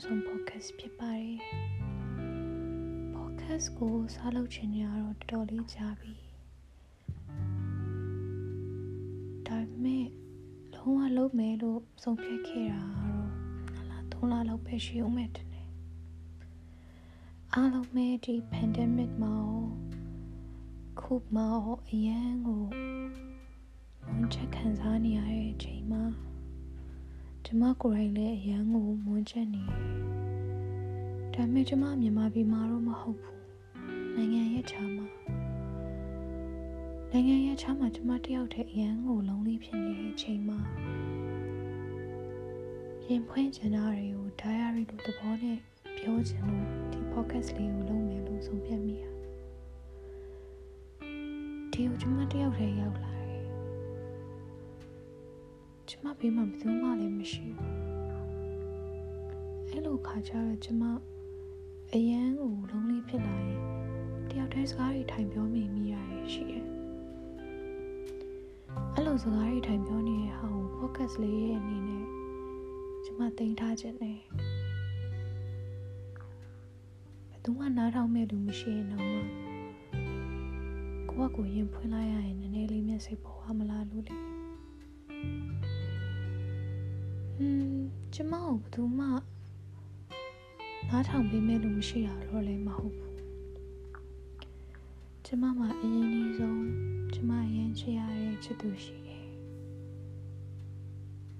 နောက်ဆုံး podcast ဖြစ်ပါတယ် podcast ကိုစားလုပ်ချင်ရတော့တော်တော်လေးကြာပြီဒါပေမဲ့လုံးဝလုပ်မယ်လို့ဆုံးဖြတ်ခဲ့တာတော့နလာ3လလောက်ပဲရှိဦးမယ်တဲ့အားလုံးပဲဒီ pandemic မှာခုမှအရန်ကိုဝန်ချက်ခံစားနေရတဲ့အချိန်မှာ ကျမကိုယ်တိုင်လည်းအရန်ကိုမွန်းချက်နေတယ်။ဒါပေမဲ့ကျမမြန်မာပြည်မှာတော့မဟုတ်ဘူး။နိုင်ငံရဲ့ခြားမှာနိုင်ငံရဲ့ခြားမှာကျမတယောက်တည်းအရန်ကိုလုံးလေးဖြစ်နေတဲ့အချိန်မှာရင်ဖွင့်ချင်တာတွေကို diary လိုသဘောနဲ့ပြောချင်လို့ဒီ podcast လေးကိုလုပ်မယ်လို့ဆုံးဖြတ်မိတာ။ဒီကိုကျမတယောက်တည်းရောက်လာကျ မဘေးမှာဘယ်သူမှလည်းမရှိဘူးအဲ့လိုခါကျတော့ကျမအရန်ကိုလုံးလေးဖြစ်လာရင်တယောက်တည်းစကားတွေထိုင်ပြောမိမိရတယ်ရှိတယ်အဲ့လိုစကားတွေထိုင်ပြောနေတဲ့ဟာကို focus လေးရဲ့အနေနဲ့ကျမတင်ထားခြင်းနဲ့ဘယ်သူမှနားထောင်မဲ့လူမရှိရင်တော့မှကိုယ့်ကိုရင်ဖွင့်လိုက်ရရင်နည်းနည်းလေးမျက်စိပေါ်သွားမလားလို့လေ อืมကျမကိုဘယ်သူမှနားထောင်ပေးမဲ့လို့မရှိတာတော့လည်းမဟုတ်ဘူးကျမမှာအရင်ကြီးဆုံးကျမအရင်ချစ်ရတဲ့ချစ်သူရှိတယ်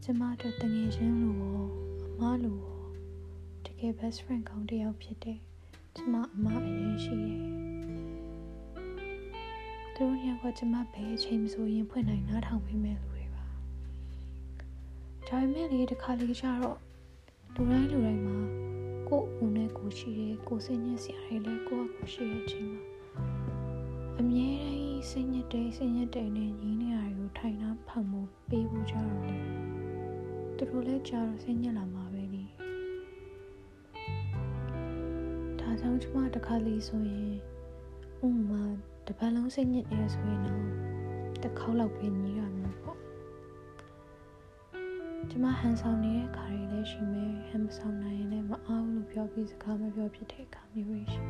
ကျမတို့တငယ်ချင်းလိုရောအမလိုရောတကယ် best friend ကောင်းတစ်ယောက်ဖြစ်တယ်ကျမအမအရင်ရှိတယ်သူတို့ညကကျမဘယ်အချိန်မှဆိုရင်ဖွင့်နိုင်နားထောင်ပေးမဲ့လို့ ဒါပေမဲ့လေတခါလေကျတော့လူတိုင်းလူတိုင်းမှာကိုယ့်ဦးနဲ့ကိုယ်ရှိတယ်ကိုယ်စိတ်ညစ်စရာတွေလည်းကိုယ့်အကူရှိတဲ့အချိန်မှာအမြဲတမ်းစိတ်ညစ်တဲ့စိတ်ညစ်တဲ့နဲ့ညီးနေရကိုထိုင်နှာဖန်မှုပေးဖို့ကြတော့လေသူတို့လည်းကြာတော့စိတ်ညစ်လာမှာပဲလေဒါကြောင့်ကျမတခါလေဆိုရင်ဥမာတပတ်လုံးစိတ်ညစ်နေဆိုရင်တော့တစ်ခေါက်လောက်ပဲညီးရမှာပေါ့ ကျမဟန်ဆောင်နေတဲ့ခါတွေလည်းရှိမယ်ဟန်မဆောင်နိုင်ရင်လည်းမအားဘူးလို့ပြောပြီးစကားမပြောဖြစ်တဲ့အခါမျိုးတွေရှိ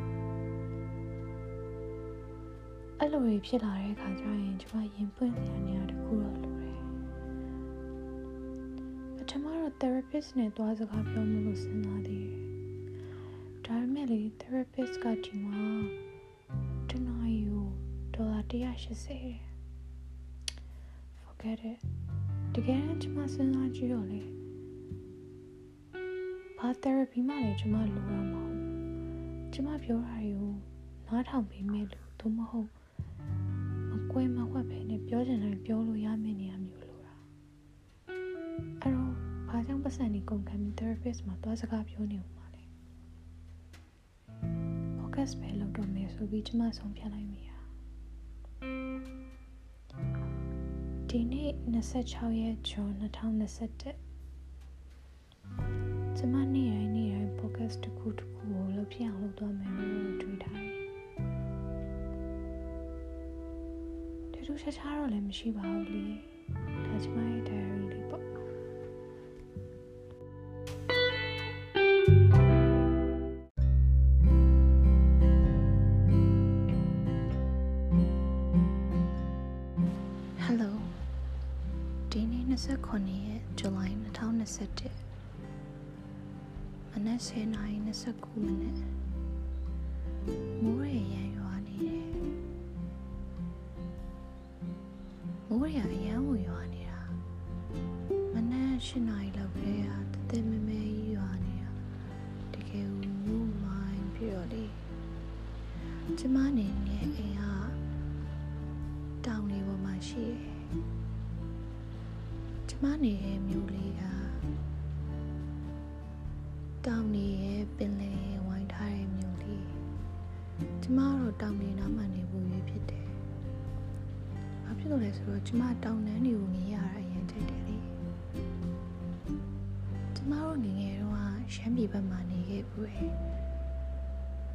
အဲ့လိုတွေဖြစ်လာတဲ့အခါကျရင်ကျမရင်ပွင့်နေရနေရတခုတော့လိုတယ်ပထမတော့ therapist နဲ့တွားစကားပြောမလို့စဉ်းစားသေးတယ်ဒါပေမဲ့လေ therapist ကဒီမှာတနားယူဒေါ်လာ180တယ် forget it တကယ်တမ်းကျမစဉ်းစားကြည့်တော့လေဘာ therapy မှလည်းကျမလိုရမဟုတ်ကျမပြောတာတွေကိုနားထောင်ပေးမယ်လို့သို့မဟုတ်မကွဲမဝက်ပဲနဲ့ပြောချင်တိုင်းပြောလို့ရမယ့်နေရာမျိုးလိုတာအဲ့တော့ဘာကြောင့်ပတ်စံနေကုန်ခံပြီး therapist မှာသွားစကားပြောနေဦးမှာလဲ focus ပဲလုပ်တော့မယ်ဆိုပြီးကျမဆုံးဖြတ်လိုက်မိတာ ဒီနေ့26ရက်ဇွန်2021ကျမနေ့တိုင်းနေ့တိုင်း podcast တစ်ခုတစ်ခုကိုလုပ်ပြအောင်လုပ်သွားမယ်လို့တွေးထားတယ်။တူတူချာချာတော့လည်းမရှိပါဘူးလေ။ဒါကျမရဲ့ diary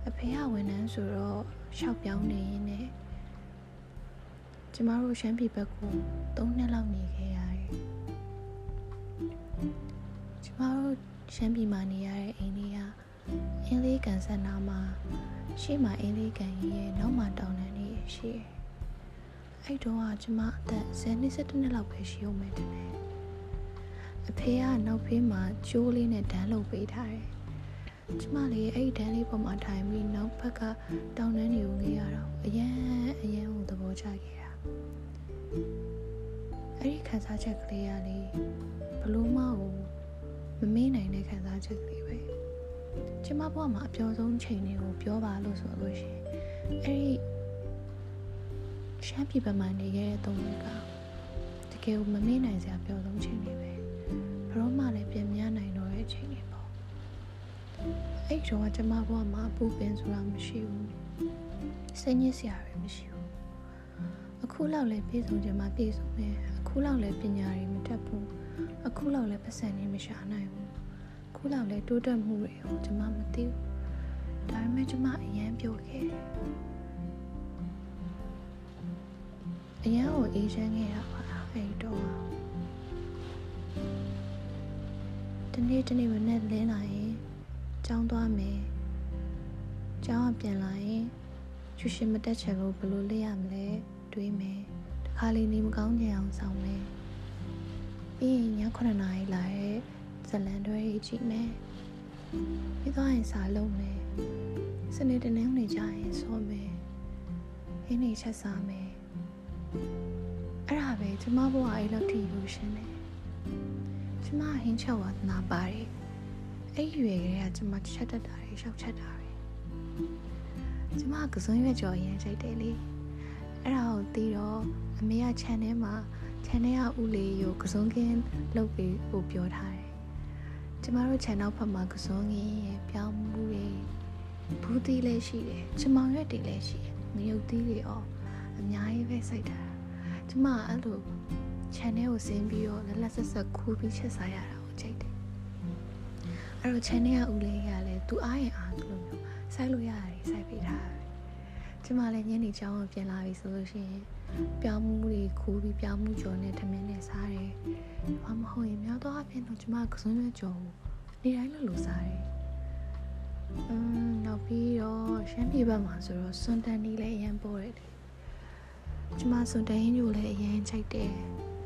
အဖေကဝန်ထမ်းဆိုတော့ရှောက်ပြောင်းနေရင်းနဲ့ကျမတို့ရှမ်းပြည်ဘက်ကို3နှစ်လောက်နေခဲ့ရတယ်။ကျမတို့ရှမ်းပြည်မှာနေရတဲ့အိမ်လေးကအင်းလေးကန်ဆက်နာမှာရှေ့မှာအင်းလေးကန်ရဲ့နောက်မှာတောင်တန်းလေးရှိတယ်။အဲ့တော့ကကျမအသက်10နှစ်17နှစ်လောက်ပဲရှိဦးမယ်တဲ့။အဖေကနောက်ဖေးမှာကျိုးလေးနဲ့ဒန်းလုပ်ပေးထားတယ်။ ကျမလေးအဲ့ဒီဒန်းလေးပေါ်မှာထိုင်ပြီးနောက်ဘက်ကတောင်တန်းတွေကိုငေးရတော့အရန်အရန်ကိုသဘောကျခဲ့တာ။အဲ့ဒီခန်းစားချက်ကလေးကလေဘလို့မဟုတ်မမေ့နိုင်တဲ့ခံစားချက်ကလေးပဲကျမဘဝမှာအပျော်ဆုံးချိန်တွေကိုပြောပါလို့ဆိုလို့ရှိရင်အဲ့ဒီရှမ်းပြည်ပမှာနေခဲ့တဲ့သုံးနှစ်ကတကယ်ကိုမမေ့နိုင်စရာပျော်ဆုံးချိန်တွေပဲဘရောမှလည်းပြင်မရနိုင်တော့တဲ့ချိန်တွေပေါ့ အဲ့တော့ကကျမဘဝမှာပူပင်ဆိုတာမရှိဘူးစိတ်ညစ်စရာတွေမရှိဘူးအခုလောက်လည်းပြေဆုံးချင်မှပြေဆုံးမယ်အခုလောက်လည်းပညာတွေမတတ်ဘူးအခုလောက်လည်းပတ်စံနေမရှာနိုင်ဘူးခုလောက်လည်းတိုးတက်မှုတွေကိုကျွန်မမသိဘူးဒါပေမဲ့ကျွန်မအရန်ပြောခဲ့တယ်အရန်ကိုအေးချမ်းခဲ့တာပါအဲ့တော့တနေ့တနေ့မနဲ့လင်းလာရင် ကြောင်းသွားမယ်ကြောင်းပြန်လာရင်ချူရှင်မတက်ချင်လို့ဘယ်လိုလဲရမလဲတွေးမယ်တခါလေးနေမကောင်းကြအောင်ဆောင်မယ်ပြီးရင်ည9နာရီလာတဲ့ဇလန်တွဲကြီးကြည့်မယ်ပြီးသွားရင်စာလုံးမယ်စနေတနင်္ဂနွေကြရင်စောမယ်အင်းနေချက်စားမယ်အဲ့ဒါပဲကျမဘဝအဲ့လောက်ထိယူရှင်တယ်ကျမဟင်းချက်ဝါသနာပါတယ် အဲ့ရွယ်ကလေးကကျမချက်တတ်တာတွေရှောက်ချက်တာတွေကျမကစွန်းရွက်ကြော်ရင်ချိန်တယ်လေအဲ့ဒါကိုတီးတော့အမေက channel မှာခြံထဲကဦးလေးကိုကစုံကင်းလုပ်ပြီးဟိုပြောထားတယ်။ကျမတို့ခြံနောက်ဖက်မှာကစုံကင်းရဲ့ပြောင်းမှုတွေဘူးသီးလည်းရှိတယ်။ချမောင်ရွက်တွေလည်းရှိတယ်။ငရုတ်သီးတွေရောအများကြီးပဲစိုက်တာ။ကျမအဲ့လိုခြံထဲကိုဆင်းပြီးတော့လက်လက်ဆက်ဆက်ခူးပြီးချက်စားရတာကိုကြိုက်တယ်။ အဲ့တော့ခြံထဲကဦးလေးကလည်းသူအားရင်အားသူလိုမျိုးစိုက်လို့ရတယ်စိုက်ပေးထားတယ်။ကျမလည်းညနေချောင်းပြန်လာပြီဆိုလို့ရှိရင်ပြောင်းမှုတွေခူးပြီးပြောင်းမှုကြော်နဲ့ထမင်းနဲ့စားတယ်။ဘာမဟုတ်ရင်များတော့အပြင်တော့ကျမကစွန်းရွက်ကြော်ကိုနေတိုင်းလိုလိုစားတယ်။အင်းနောက်ပြီးတော့ရှမ်းပြည်ဘက်မှာဆိုတော့စွန်တန်နီလည်းအရင်ပေါ်တယ်လေ။ကျမစွန်တန်ရင်းညိုလည်းအရင်ချိုက်တယ်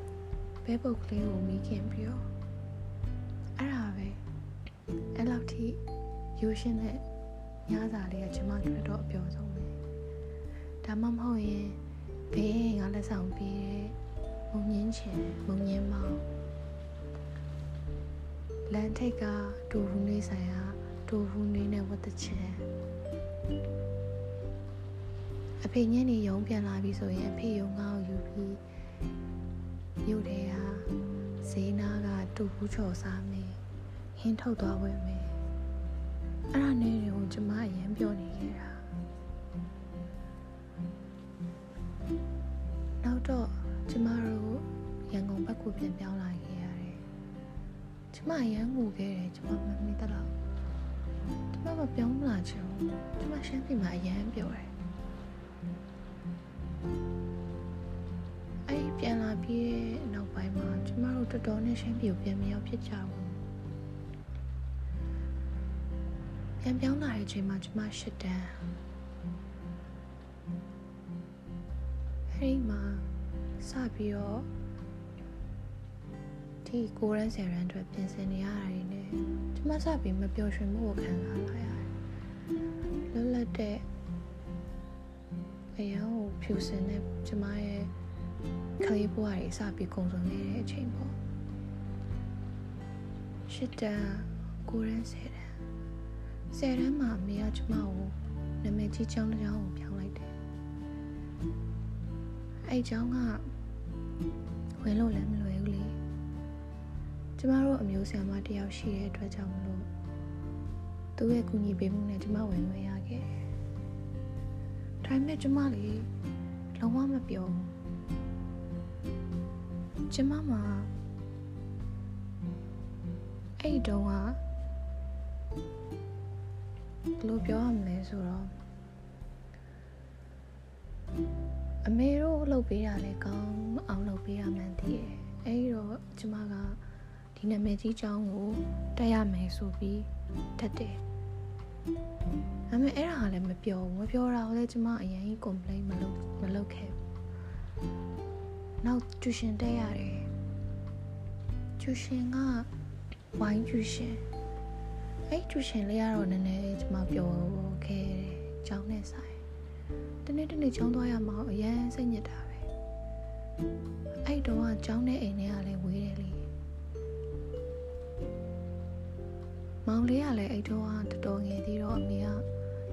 ။ဘဲပုတ်ကလေးကိုမိခင်ပြီးတော့အဲ့ဒါပဲ အဲ့လောက်ထိရိုးရှင်းတဲ့ညစာလေးကကျမတို့တော့အပျော်ဆုံးပဲ။ဒါမှမဟုတ်ရင်ဘေးငါလက်ဆောင်ပေးတဲ့မုံငင်းချင်မုံငင်းမောင်လန်ထိတ်ကဒူဟူနေဆိုင်ရာဒူဟူနေနဲ့ဝတ်တချင်အဖေညနေရုံပြန်လာပြီဆိုရင်အဖေရုံငါ့ကိုယူပြီးမြို့ထဲကဈေးနာကတူဘူးချော်စားမယ် ဟင်းထုတ်သွားဝယ်မယ်အဲ့ဒါနဲ့တွေကိုကျမအရင်ပြောနေခဲ့တာနောက်တော့ကျမတို့ရန်ကုန်ဘက်ကိုပြန်ပြောင်းလာခဲ့ရတယ်။ကျမရန်ငူခဲ့တယ်ကျမမမေ့တတော့ကျမမပြောင်းလာချင်ဘူးကျမရှမ်းပြည်မှာအရန်ပြောတယ်။အဲ့ဒီပြန်လာပြီးနောက်ပိုင်းမှာကျမတို့တော်တော်နဲ့ရှမ်းပြည်ကိုပြန်မရောက်ဖြစ်ကြဘူး။ ပြန်ပြောင်းလာတဲ့အချိန်မှာကျမရှစ်တန်းအဲ့ဒီမှာစပြီးတော့ဒီကိုရန်ဆယ်ရန်အတွက်ပြင်ဆင်နေရတာတွေနဲ့ကျမစပြီးမပျော်ရွှင်မှုကိုခံစားလာရတယ်လွတ်လပ်တဲ့အရာကိုဖြူစင်တဲ့ကျမရဲ့ခလေးဘဝတွေစပြီးကုံဆုံးနေတဲ့အချိန်ပေါ့ရှစ်တန်းကိုရန်ဆယ်ရန် ဆယ်တန်းမှာအမေကကျမကိုနာမည်ကြီးကျောင်းတစ်ကျောင်းကိုပြောင်းလိုက်တယ်အဲ့ကျောင်းကဝင်လို့လည်းမလွယ်ဘူးလေကျမတို့အမျိုးဆရာမတယောက်ရှိတဲ့အတွက်ကြောင့်မလို့သူ့ရဲ့ကူညီပေးမှုနဲ့ကျမဝင်လို့ရခဲ့ဒါပေမဲ့ကျမလေလုံးဝမပြောဘူးကျမမှာအဲ့တုန်းက ဘယ်လိုပြောရမလဲဆိုတော့အမေတို့လှုပ်ပေးတာလည်းကောင်းအောင်လှုပ်ပေးရမှန်းသိတယ်။အဲဒီတော့ကျမကဒီဒီနာမည်ကြီးကျောင်းကိုတက်ရမယ်ဆိုပြီးတက်တယ်ဒါပေမဲ့အဲ့ဒါကလည်းမပြောဘူးမပြောတာကိုလည်းကျမအရင်ကြီး complain မလုပ်မလုပ်ခဲ့ဘူးနောက်ကျူရှင်တက်ရတယ်ကျူရှင်ကဝိုင်းကျူရှင် အဲ့ကျူရှင်လေးကတော့နည်းနည်းကျမပြောခဲ့တယ်ကျောင်းနဲ့ဆိုင်တနေ့တနေ့ကျောင်းသွားရမှာအရင်စိတ်ညစ်တာပဲအဲ့တော့ကကျောင်းနဲ့အိမ်နဲ့ကလည်းဝေးတယ်လေမောင်လေးကလည်းအဲ့တော့ကတော်တော်ငယ်သေးတော့အမေက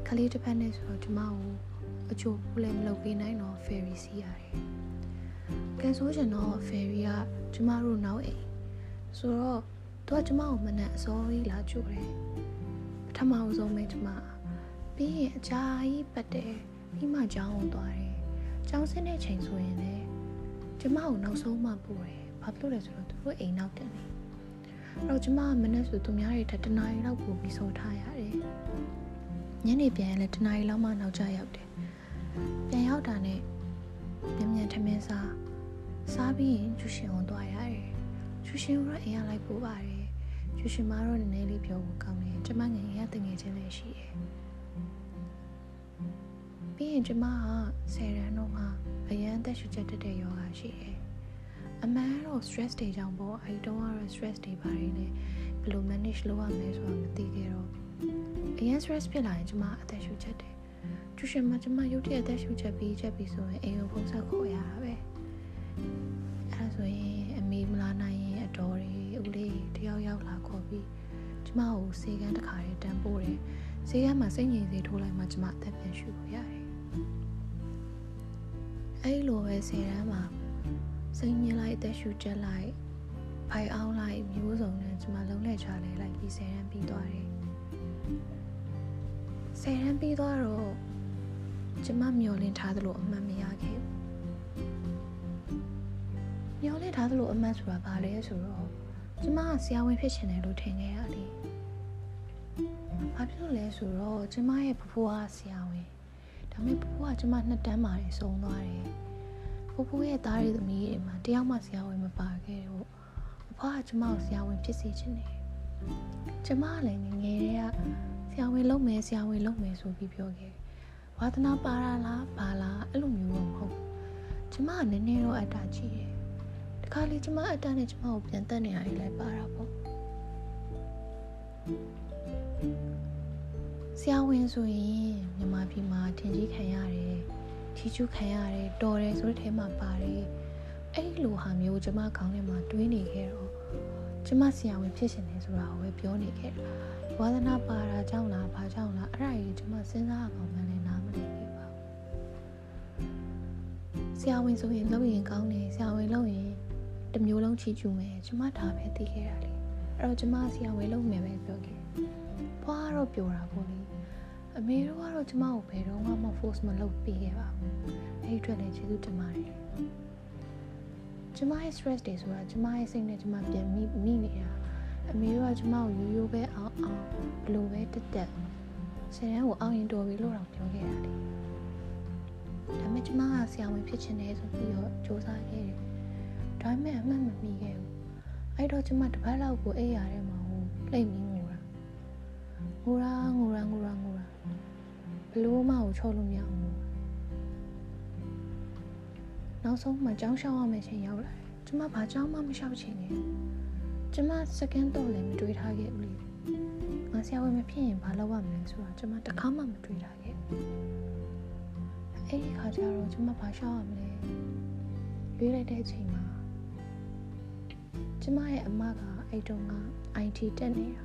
ခလေးတစ်ဖက်နဲ့ဆိုတော့ကျမကိုအချို့ဘူးလည်းမလုပ်ပေးနိုင်တော့ ferry စီးရတယ်။ကဲဆိုရင်တော့ ferry ကကျမတို့နောက်အိမ်ဆိုတော့ သူကကျမကိုမနဲ့အစောကြီးလာကြိုတယ်။ပထမဆုံးပဲကျမပြီးရင်အကြာကြီးပတ်တယ်ပြီးမှကျောင်းကိုသွားတယ်။ကျောင်းဆင်းတဲ့ချိန်ဆိုရင်လည်းကျမကိုနောက်ဆုံးမှပို့တယ်။ဘာဖြစ်လို့လဲဆိုတော့သူတို့အိမ်နောက်တယ်လေ။အဲ့တော့ကျမကမနဲ့ဆိုသူများတွေထက်တနားရီလောက်ပို့ပြီးစောထားရတယ်။ညနေပြန်ရင်လည်းတနားရီလောက်မှနောက်ကျရောက်တယ်။ပြန်ရောက်တာနဲ့မြန်မြန်ထမင်းစားစားပြီးရင်ကျူရှင်ကိုသွားရတယ်။ကျူရှင်ကတော့အိမ်ကလိုက်ပို့ပါတယ်။ ကျူရှင်မတော့နည်းနည်းလေးပြောဖို့ကောင်းတယ်။ကျမငယ်ငယ်ကတငယ်ချင်းလည်းရှိတယ်။ပြီးရင်ကျမကဆယ်ရန်တော့မှအရန်အသက်ရှူချက်တက်တဲ့ယောဂရှိတယ်။အမှန်တော့ stress တွေကြောင့်ပေါ့အဲဒီတော့ကတော့ stress တွေပါတယ်လေဘယ်လို manage လုပ်ရမလဲဆိုတာမသိခဲ့တော့အရန် stress ဖြစ်လာရင်ကျမအသက်ရှူချက်တယ်။ကျူရှင်မကျမရုတ်တရက်အသက်ရှူချက်ပြီးချက်ပြီးဆိုရင်အိမ်ကိုဖုန်းဆက်ခေါ်ရတာပဲ။ မကိုစေကန်းတစ်ခါလေးတန်းပို့တယ်။စေကန်းမှာစိတ်ငြိမ်စေထိုးလိုက်မှကျမအသက်ပြန်ရှူလို့ရတယ်။အဲ့လိုပဲစေတန်းမှာစိတ်ညစ်လိုက်အသက်ရှူချက်လိုက်ဖိုင်အောင်လိုက်မျိုးစုံနဲ့ကျမလုံးလဲချလဲလိုက်ပြီးစေတန်းပြီးသွားတယ်ဆယ်တန်းပြီးသွားတော့ကျမမျောလင့်ထားသလိုအမှန်မရခဲ့ဘူးမျောလင့်ထားသလိုအမှန်ဆိုတာဘာလဲဆိုတော့ကျမကဆရာဝန်ဖြစ်ချင်တယ်လို့ထင်ခဲ့ရလေ ဘာဖြစ်လို့လဲဆိုတော့ကျမရဲ့ဖဖိုးကဆရာဝန်ဒါပေမဲ့ဖဖိုးကကျမနှစ်တန်းမှာနေဆုံးသွားတယ်ဖဖိုးရဲ့သားရည်သမီးတွေမှာတယောက်မှဆရာဝန်မပါခဲ့တော့အဖွားကကျမကိုဆရာဝန်ဖြစ်စေချင်တယ်ကျမလည်းငငယ်တည်းကဆရာဝန်လုပ်မယ်ဆရာဝန်လုပ်မယ်ဆိုပြီးပြောခဲ့ဝါသနာပါရလားဘာလားအဲ့လိုမျိုးတော့မဟုတ်ကျမကနည်းနည်းတော့အတ္တကြီးတယ်တခါလေကျမအတ္တနဲ့ကျမကိုပြန်တက်နေရတယ်လည်းပါတာပေါ့ဆ ရာဝန်ဆိုရင်မြန်မာပြည်မှာထင်ကြီးခံရတယ်ထီကျူးခံရတယ်တော်တယ်ဆိုတဲ့ထဲမှာပါတယ်အဲ့လိုဟာမျိုးကျမခေါင်းထဲမှာတွေးနေခဲ့တော့ကျမဆရာဝန်ဖြစ်ရှင်တယ်ဆိုတာကိုပဲပြောနေခဲ့တာဝါသနာပါတာကြောင့်လားဘာကြောင့်လားအဲ့ဒါကြီးကျမစဉ်းစားအောင်မှလည်းနားမလည်ခဲ့ပါဘူးဆရာဝန်ဆိုရင်လုပ်ရင်ကောင်းတယ်ဆရာဝန်လုပ်ရင်တမျိုးလုံးချီကျူမယ်ကျမဒါပဲသိခဲ့တာလေအဲ့တော့ကျမဆရာဝန်လုပ်မယ်ပဲပြောခဲ့ဘွားကတော့ပြောတာပေါ့လေ အမေတို့ကတော့ကျမကိုဘယ်တော့မှ force မလုပ်ပေးခဲ့ပါဘူးအဲ့ဒီအတွက်လည်းကျေးဇူးတင်ပါတယ်ကျမရဲ့ stress တွေဆိုတာကျမရဲ့စိတ်နဲ့ကျမပြန်မိမိနေတာအမေတို့ကကျမကိုရိုးရိုးပဲအောင်အောင်ဘလို့ပဲတက်တက်ဆယ်တန်းကိုအောင်ရင်တော်ပြီလို့တော့ပြောခဲ့တာလေဒါပေမဲ့ကျမကဆရာဝန်ဖြစ်ချင်တယ်ဆိုပြီးတော့စူးစမ်းခဲ့တယ်ဒါပေမဲ့အမှတ်မမိခဲ့ဘူးအဲ့တော့ကျမတစ်ပတ်လောက်ကိုအိပ်ရတဲ့မှာဟိုလှိမ့်ပြီးငိုတာငိုတာငိုတာငိုတာငိုတာဘ လို့မှကိုချော့လို့မရအောင်နောက်ဆုံးမှကြောင်းရှောင်းရမယ့်ချိန်ရောက်လာတယ်ကျမဘာကြောင်းမှမရှောက်ချင်ခဲ့ကျမစကန်တော့လည်းမတွေးထားခဲ့ဘူးလေငါဆရာဝန်မဖြစ်ရင်ဘာလုပ်ရမလဲဆိုတာကျမတခါမှမတွေးထားခဲ့အဲ့ဒီခါကျတော့ကျမဘာရှောက်ရမလဲရွေးလိုက်တဲ့အချိန်မှာကျမရဲ့အမကအဲ့တုန်းက IT တက်နေတာ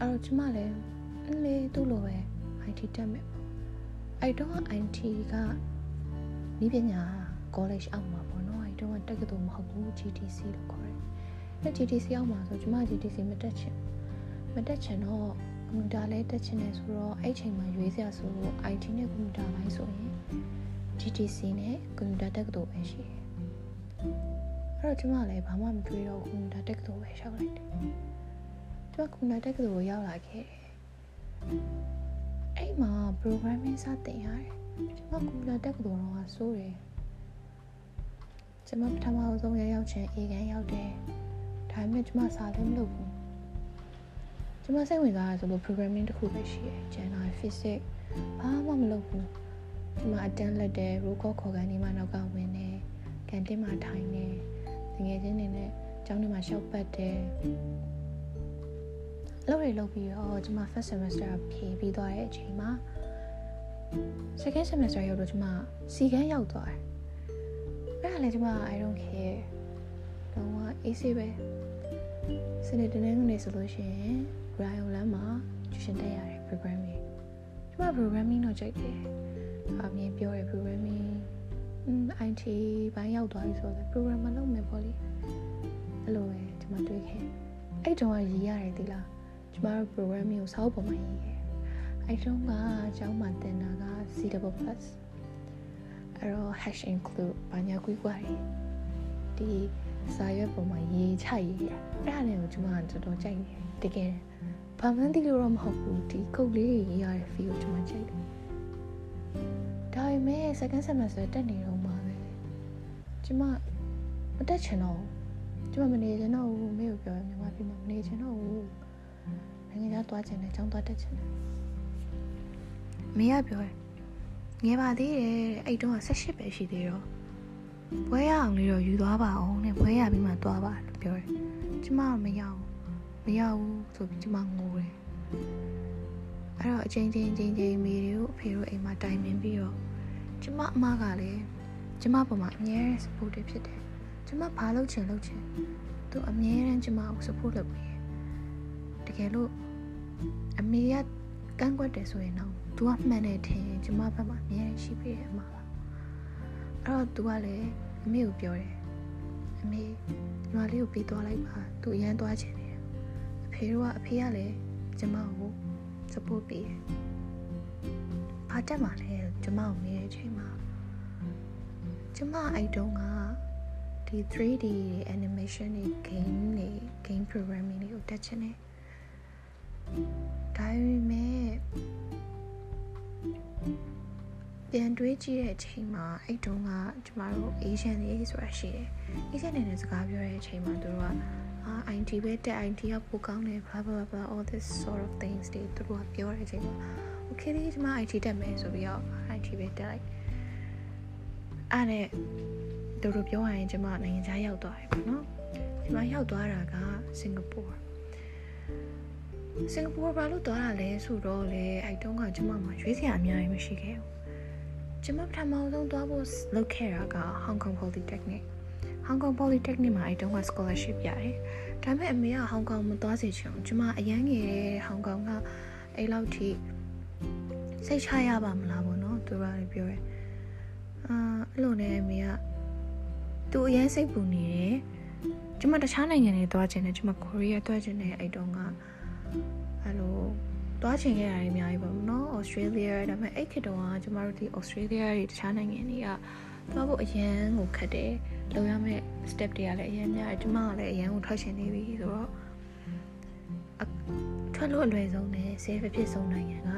အဲ့တော့ကျမလည်း အလေသူ့လိုပဲ IT တက်မယ်ပေါ့အဲ့တော့ IT ကဤပညာ college အောက်မှာပေါ့နော်အဲ့တော့တက္ကသိုလ်မဟုတ်ဘူး GTC လို့ခေါ်တယ်အဲ့ GTC အောက်မှာဆိုကျမ GTC မတက်ချင်မတက်ချင်တော့ကွန်ပျူတာလည်းတက်ချင်တယ်ဆိုတော့အဲ့ချိန်မှာရွေးစရာဆိုလို့ IT နဲ့ကွန်ပျူတာပိုင်းဆိုရင် GTC နဲ့ကွန်ပျူတာတက္ကသိုလ်ပဲရှိတယ်အဲ့တော့ကျမလည်းဘာမှမတွေးတော့ကွန်ပျူတာတက္ကသိုလ်ပဲရှောက်လိုက်တယ်ကျမကွန်ပျူတာတက္ကသိုလ်ကိုရောက်လာခဲ့တယ် အဲ့မှာ programming စတင်ရတယ်ကျွန်မကွန်ပျူတာတက်ကတော်တော့စိုးတယ်ကျကျမပထမဆုံးရရောက်ချင်းအေကန်ရောက်တယ်ဒါပေမဲ့ကျမစာလည်းမလုပ်ဘူးကျမစိတ်ဝင်စားရဆိုလို့ programming တစ်ခုပဲရှိတယ် Java Physics ဘာမှမလုပ်ဘူးကျမအတန်းလက်တယ် roll call ခေါ်ကန်ဒီမှာနောက်ကဝင်တယ်ကန်တင်းမှာထိုင်တယ်ငွေချင်းတွေနဲ့ကျောင်းထဲမှာရှောက်ပတ်တယ် လောက်ရလောက်ပြီးတော့ကျမ first semester ဖြေပြီးသွားတဲ့အချိန်မှာ second semester ရောက်တော့ကျမစီကန်းရောက်သွားတယ်အဲ့ဒါလည်းကျမ I don't care တော့က AC ပဲစနေတနေ့ကနေဆိုလို့ရှိရင် Ryan လမ်းမှာ tuition တက်ရတယ် programming ကျမ programming တော့ကြိုက်တယ်အမြင်ပြောရ programming อืม IT ဘိုင်းရောက်သွားပြီဆိုတော့ programmer လုပ်မယ်ပေါ့လေအဲ့လိုပဲကျမတွေးခဲ့အဲ့တုန်းကရည်ရတယ်ဒီလား ကျမတို့ programming ကိုစာအုပ်ပေါ်မှာရေးခဲ့အဲ့တုန်းကအကြောင်းမှတင်တာက C++ အဲ့တော့ hash include ဘာညာကွီးကွာတွေဒီစာရွက်ပေါ်မှာရေးချရေးရအဲ့ဒါလည်းကိုကျမကတော်တော်ကြိုက်တယ်တကယ်ဘာမှန်းသိလို့တော့မဟုတ်ဘူးဒီကုတ်လေးတွေရေးရတဲ့ feel ကိုကျမကြိုက်တယ်ဒါပေမဲ့ second semester တက်နေတော့မှာပဲကျမမတက်ချင်တော့ကျမမနေချင်တော့ဘူးမေကိုပြောရမြန်မာပြည်မှာမနေချင်တော့ဘူး နိုင်ငံခြားသွားချင်တယ်ကျောင်းသွားတက်ချင်တယ်မေကပြောတယ်ငယ်ပါသေးတယ်အဲ့တုန်းက18ပဲရှိသေးတော့ဘွဲရအောင်လေးတော့ယူသွားပါအောင်နဲ့ဘွဲရပြီးမှသွားပါလို့ပြောတယ်ကျမကမရဘူးမရဘူးဆိုပြီးကျမငိုတယ်အဲ့တော့အချင်းချင်းချင်းချင်းမိတွေကိုအဖေတို့အိမ်မှာတိုင်ပင်ပြီးတော့ကျမအမကလည်းကျမပေါ်မှာအများကြီး supportive ဖြစ်တယ်ကျမဘာလုပ်ချင်လုပ်ချင်သူအများရန်ကျမကို support လုပ်ပေး တယ်တကယ်လို့အမေကကန့်ကွက်တယ်ဆိုရင်တော့သူကမှန်တယ်ထင်ကျမဘက်မှာအများကြီးရှိပေးတယ်အမပါအဲ့တော့သူကလည်းအမေကိုပြောတယ်အမေညီမလေးကိုပြီးသွားလိုက်ပါသူအရန်သွားချင်တယ်အဖေတို့ကအဖေကလည်းကျမကို support ပေးတယ်ဘာတက်မှလဲကျမကိုမေးတဲ့အချိန်မှာကျမအဲ့တုန်းကဒီ 3D animation တွေ game တွေ game programming တွေကိုတက်ချင်တယ် ဒါပေမဲ့ပြန်တွေးကြည့်တဲ့အချိန်မှာအဲ့တုန်းကကျမတို့ Asian တွေဆိုတာရှိတယ်။ Asian တွေနဲ့စကားပြောတဲ့အချိန်မှာသူတို့ကအာ IT ပဲတက် IT ကပိုကောင်းတယ် blah blah blah all this sort of things တွေသူတို့ကပြောတဲ့အချိန်မှာ okay ဒီကျမ IT တက်မယ်ဆိုပြီးတော့ IT ပဲတက်လိုက်အဲ့နဲ့သူတို့ပြောရရင်ကျမနိုင်ငံခြားရောက်သွားတယ်ပေါ့နော်ကျမရောက်သွားတာကစင်ကာပူ စင်ကာပူဘာလို့သွားတာလဲဆိုတော့လေအဲ့တုန်းကကျမမှာရွေးစရာအများကြီးမရှိခဲ့ဘူးကျမပထမဆုံးသွားဖို့လုပ်ခဲ့တာက Hong Kong Polytechnic Hong Kong Polytechnic မှာအဲ့တုန်းက scholarship ရတယ်ဒါပေမဲ့အမေက Hong Kong မသွားစေချင်ဘူးကျမအရန်ငယ်တဲ့ Hong Kong ကအဲ့လောက်ထိစိတ်ချရပါမလားဘောနော်သူကလည်းပြောတယ်အာအဲ့လိုနဲ့အမေကသူအရန်စိတ်ပူနေတယ်ကျမတခြားနိုင်ငံတွေသွားချင်တယ်ကျမကိုရီးယားသွားချင်တယ်အဲ့တုန်းက အဲ့လိုသွားချင်ခဲ့တာတွေအများကြီးပေါ့နော်။ Australia ဒါပေမဲ့အဲ့ခေတ်တုန်းကကျမတို့ဒီ Australia တွေတခြားနိုင်ငံတွေကသွားဖို့အရန်ကိုခက်တယ်။လုပ်ရမယ့် step တွေကလည်းအရန်များတယ်။ကျမကလည်းအရန်ကိုထွက်ချင်နေပြီဆိုတော့ထွက်လို့အလွယ်ဆုံးနဲ့ safe ဖြစ်ဆုံးနိုင်ငံက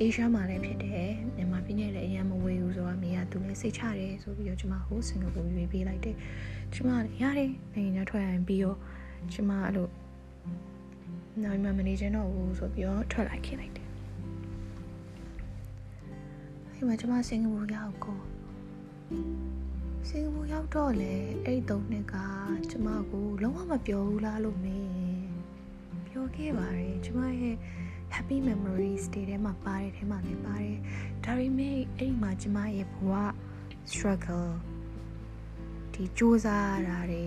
Asia မှာလည်းဖြစ်တယ်။မြန်မာပြည်နဲ့လည်းအရန်မဝေးဘူးဆိုတော့မိကသူလည်းစိတ်ချတယ်ဆိုပြီးတော့ကျမဟိုစင်ကာပူရွေးပေးလိုက်တယ်။ကျမလည်းရတယ်နိုင်ငံခြားထွက်ရင်ပြီးတော့ကျမအဲ့လို နိုင်မမနေချင်တော့ဘူးဆိုပြီးတော့ထွက်လိုက်ခင်လိုက်တယ်အဲ့မှာကျွန်မစင်ကာပူရောက်ကိုစင်ကာပူရောက်တော့လေအဲ့တုံးနှစ်ကကျွန်မကိုလုံးဝမပြောဘူးလားလို့မေးပြောခဲ့ပါတယ်ကျွန်မရဲ့ happy memories တွေထဲမှာပါတယ်ထဲမှာလည်းပါတယ်ဒါပေမဲ့အဲ့ဒီမှာကျွန်မရဲ့ဘဝ struggle ဒီစူးစမ်းရတာတွေ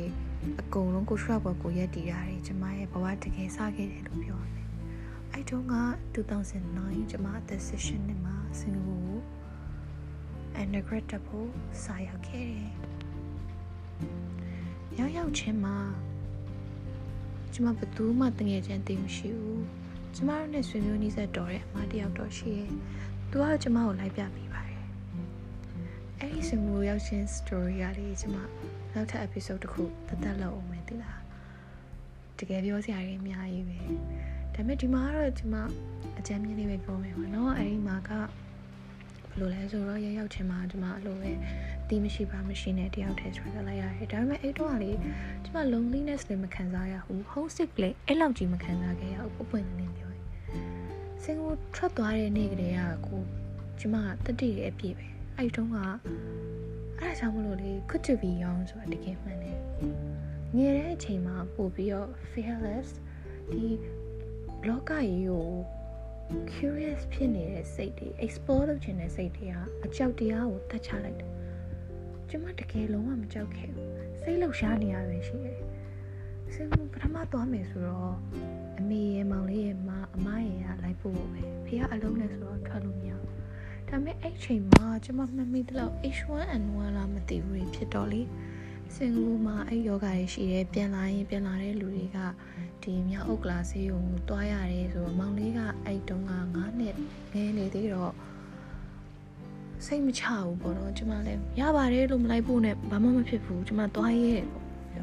အကုန်လုံးကိုရှော့ဘော်ကိုရက်တည်တာတွေကျမရဲ့ဘဝတကယ်စခဲ့တယ်လို့ပြောရမယ်။အဲ့တုန်းက2009ကျမအသက် session နဲ့မှာစင်ကာပူ undergrad တက်ဖို့စာရောက်ခဲ့တယ်။ရောက်ရောက်ချင်းမှာကျမဘယ်သူမှတငယ်ချင်းသိမရှိဘူး။ကျမတို့နဲ့ဆွေမျိုးနီးစပ်တော်တဲ့အမတယောက်တော့ရှိရဲ့။သူကကျမကိုလိုက်ပြပေးပါတယ်။ အဲ့ဒီစင်ကာပူရောက်ချင်း story ရလေးကျမနောက်ထပ် episode တစ်ခုသက်သက်လောက်အောင်မယ်တိလားတကယ်ပြောစရာတွေအများကြီးပဲဒါပေမဲ့ဒီမှာကတော့ဒီမှာအကြမ်းမြင့်လေးပဲပြောမယ်ပေါ့နော်အဲဒီမှာကဘယ်လိုလဲဆိုတော့ရရောက်ချင်းမှာဒီမှာအဲ့လိုပဲတီးမရှိပါမရှိနဲ့တယောက်တည်း struggle လိုက်ရတယ်ဒါပေမဲ့အဲ့တော့ကလေကျမ loneliness လည်းမခံစားရဘူး homesick လည်းအဲ့လောက်ကြီးမခံစားခဲ့ရဘူးပွပွင့်နေနေပြောရင်စင်ကိုထွက်သွားတဲ့နေ့ကလေးကကိုကျမတတိရဲ့အပြည့်ပဲ အဲ့တုန်းကအဲ့ဒါကြောင့်မလို့လေ could to be young ဆိုတာတကယ်မှန်တယ်ငယ်တဲ့အချိန်မှာပို့ပြီးတော့ fearless ဒီလောကကြီးကို curious ဖြစ်နေတဲ့စိတ်တွေ explore လုပ်ချင်တဲ့စိတ်တွေကအကြောက်တရားကိုတတ်ချလိုက်တယ်ကျမတကယ်လုံးဝမကြောက်ခဲ့ဘူးစိတ်လှုပ်ရှားနေရပဲရှိတယ်စင်ပထမသွားမယ်ဆိုတော့အမေရဲ့မောင်လေးရဲ့မအမရဲ့ကလိုက်ဖို့ပဲဖေကအလုံးနဲ့ဆိုတော့ထွက်လို့မရဘူး ဒါပေမဲ့အဲ့ချိန်မှာကျမမှတ်မိသလောက် H1N1 လားမသိဘူးဖြစ်တော့လေစင်ကူမှာအဲ့ယောဂါတွေရှိတယ်ပြန်လာရင်ပြန်လာတဲ့လူတွေကဒီမြောက်အုပ်ကလာဆေးကိုတွားရတယ်ဆိုတော့မောင်လေးကအဲ့တုန်းက9နှစ်ငယ်နေသေးတော့စိတ်မချဘူးပေါ့နော်ကျမလည်းရပါတယ်လို့မလိုက်ဖို့နဲ့ဘာမှမဖြစ်ဘူးကျမသွားရဲပေါ့ကျ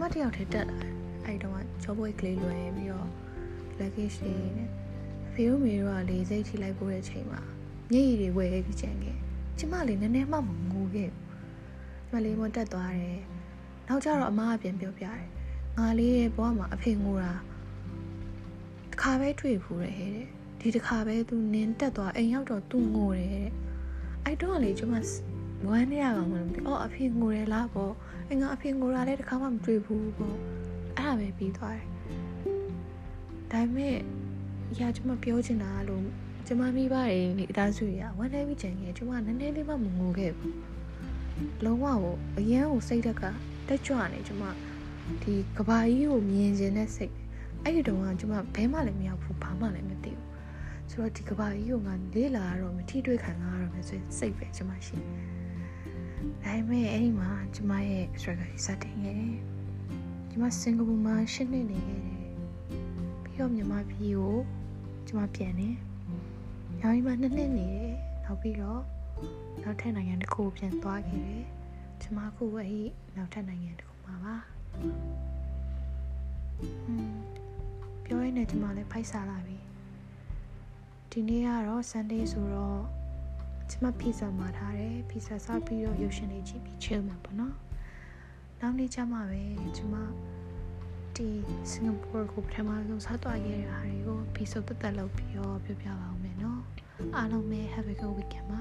မတယောက်တည်းတက်လာအဲ့တုန်းကဂျောဘွေးကလေးလွယ်ပြီးတော့ luggage တွေနဲ့ ဖေတို့မေတို့ကလေစိတ်ထိလိုက်ဖို့တဲ့ချိန်မှာမျက်ရည်တွေဝယ်ပြီးကြံခဲ့ကျမလည်းနည်းနည်းမှမငိုခဲ့ဘူးကျမလေးမတက်သွားတယ်နောက်ကျတော့အမကပြန်ပြောပြတယ်ငါလေးရဲ့ဘဝမှာအဖေငိုတာတစ်ခါပဲတွေ့ဘူးတဲ့ဟဲ့တဲ့ဒီတစ်ခါပဲသူနင်းတက်သွားအိမ်ရောက်တော့သူငိုတယ်တဲ့အဲ့တော့လေကျွန်မဝမ်းနေရကောင်မလို့အော်အဖေငိုတယ်လားပေါ့အငါအဖေငိုတာလည်းတစ်ခါမှမတွေ့ဘူးပေါ့အဲ့ဒါပဲပြီးသွားတယ်ဒါပေမဲ့ ရကျွန်မပြောချင်တာလို့ကျွန်မမိဘတွေမိသားစုရဝမ်းနေပြီးကြံခဲ့ကျွန်မနည်းနည်းလေးမှမငိုခဲ့ဘူးလုံးဝကိုအရန်ကိုစိတ်ဓာတ်ကတက်ကြွနေကျွန်မဒီကဘာကြီးကိုမြင်ခြင်းနဲ့စိတ်အဲ့ဒီတော့ကကျွန်မဘဲမှလည်းမရောက်ဘူးဘာမှလည်းမသိဘူးဆိုတော့ဒီကဘာကြီးကိုငါလေးလာတော့မထီတွေ့ခံရတော့မယ်ဆိုစိတ်ပဲကျွန်မရှိဒါပေမဲ့အဲ့ဒီမှာကျွန်မရဲ့ struggle စတင်ခဲ့တယ်ကျွန်မစင်ကာပူမှာရှင်းနေနေခဲ့တယ် ပြီးတော့မြန်မာပြည်ကိုကျွန်မပြန်တယ်။ရောင်းကြီးမှာနှစ်နှစ်နေတယ်။နောက်ပြီးတော့နောက်ထပ်နိုင်ငံတစ်ခုပြန်သွားခဲ့တယ်။ကျွန်မခုအဲ့ဒီနောက်ထပ်နိုင်ငံတစ်ခုမှာပါ။ဟွန်းပြောရင်းနဲ့ကျွန်မလည်းဖိုက်စားလာပြီ။ဒီနေ့ကတော့ Sunday ဆိုတော့ကျွန်မပီဇာမှာထားတယ်။ပီဇာစားပြီးတော့ရုပ်ရှင်လေးကြည့်ပြီး chill မှာပေါ့နော်။နောက်နေ့ကျမှပဲကျွန်မ ဒီစင်ကာပူကိုပထမဆုံးစားသွားခဲ့တဲ့ဟာတွေကို episode တက်တက်လုပ်ပြီးတော့ပြောပြပါအောင်မယ်နော်အားလုံးပဲ have a good weekend ပါ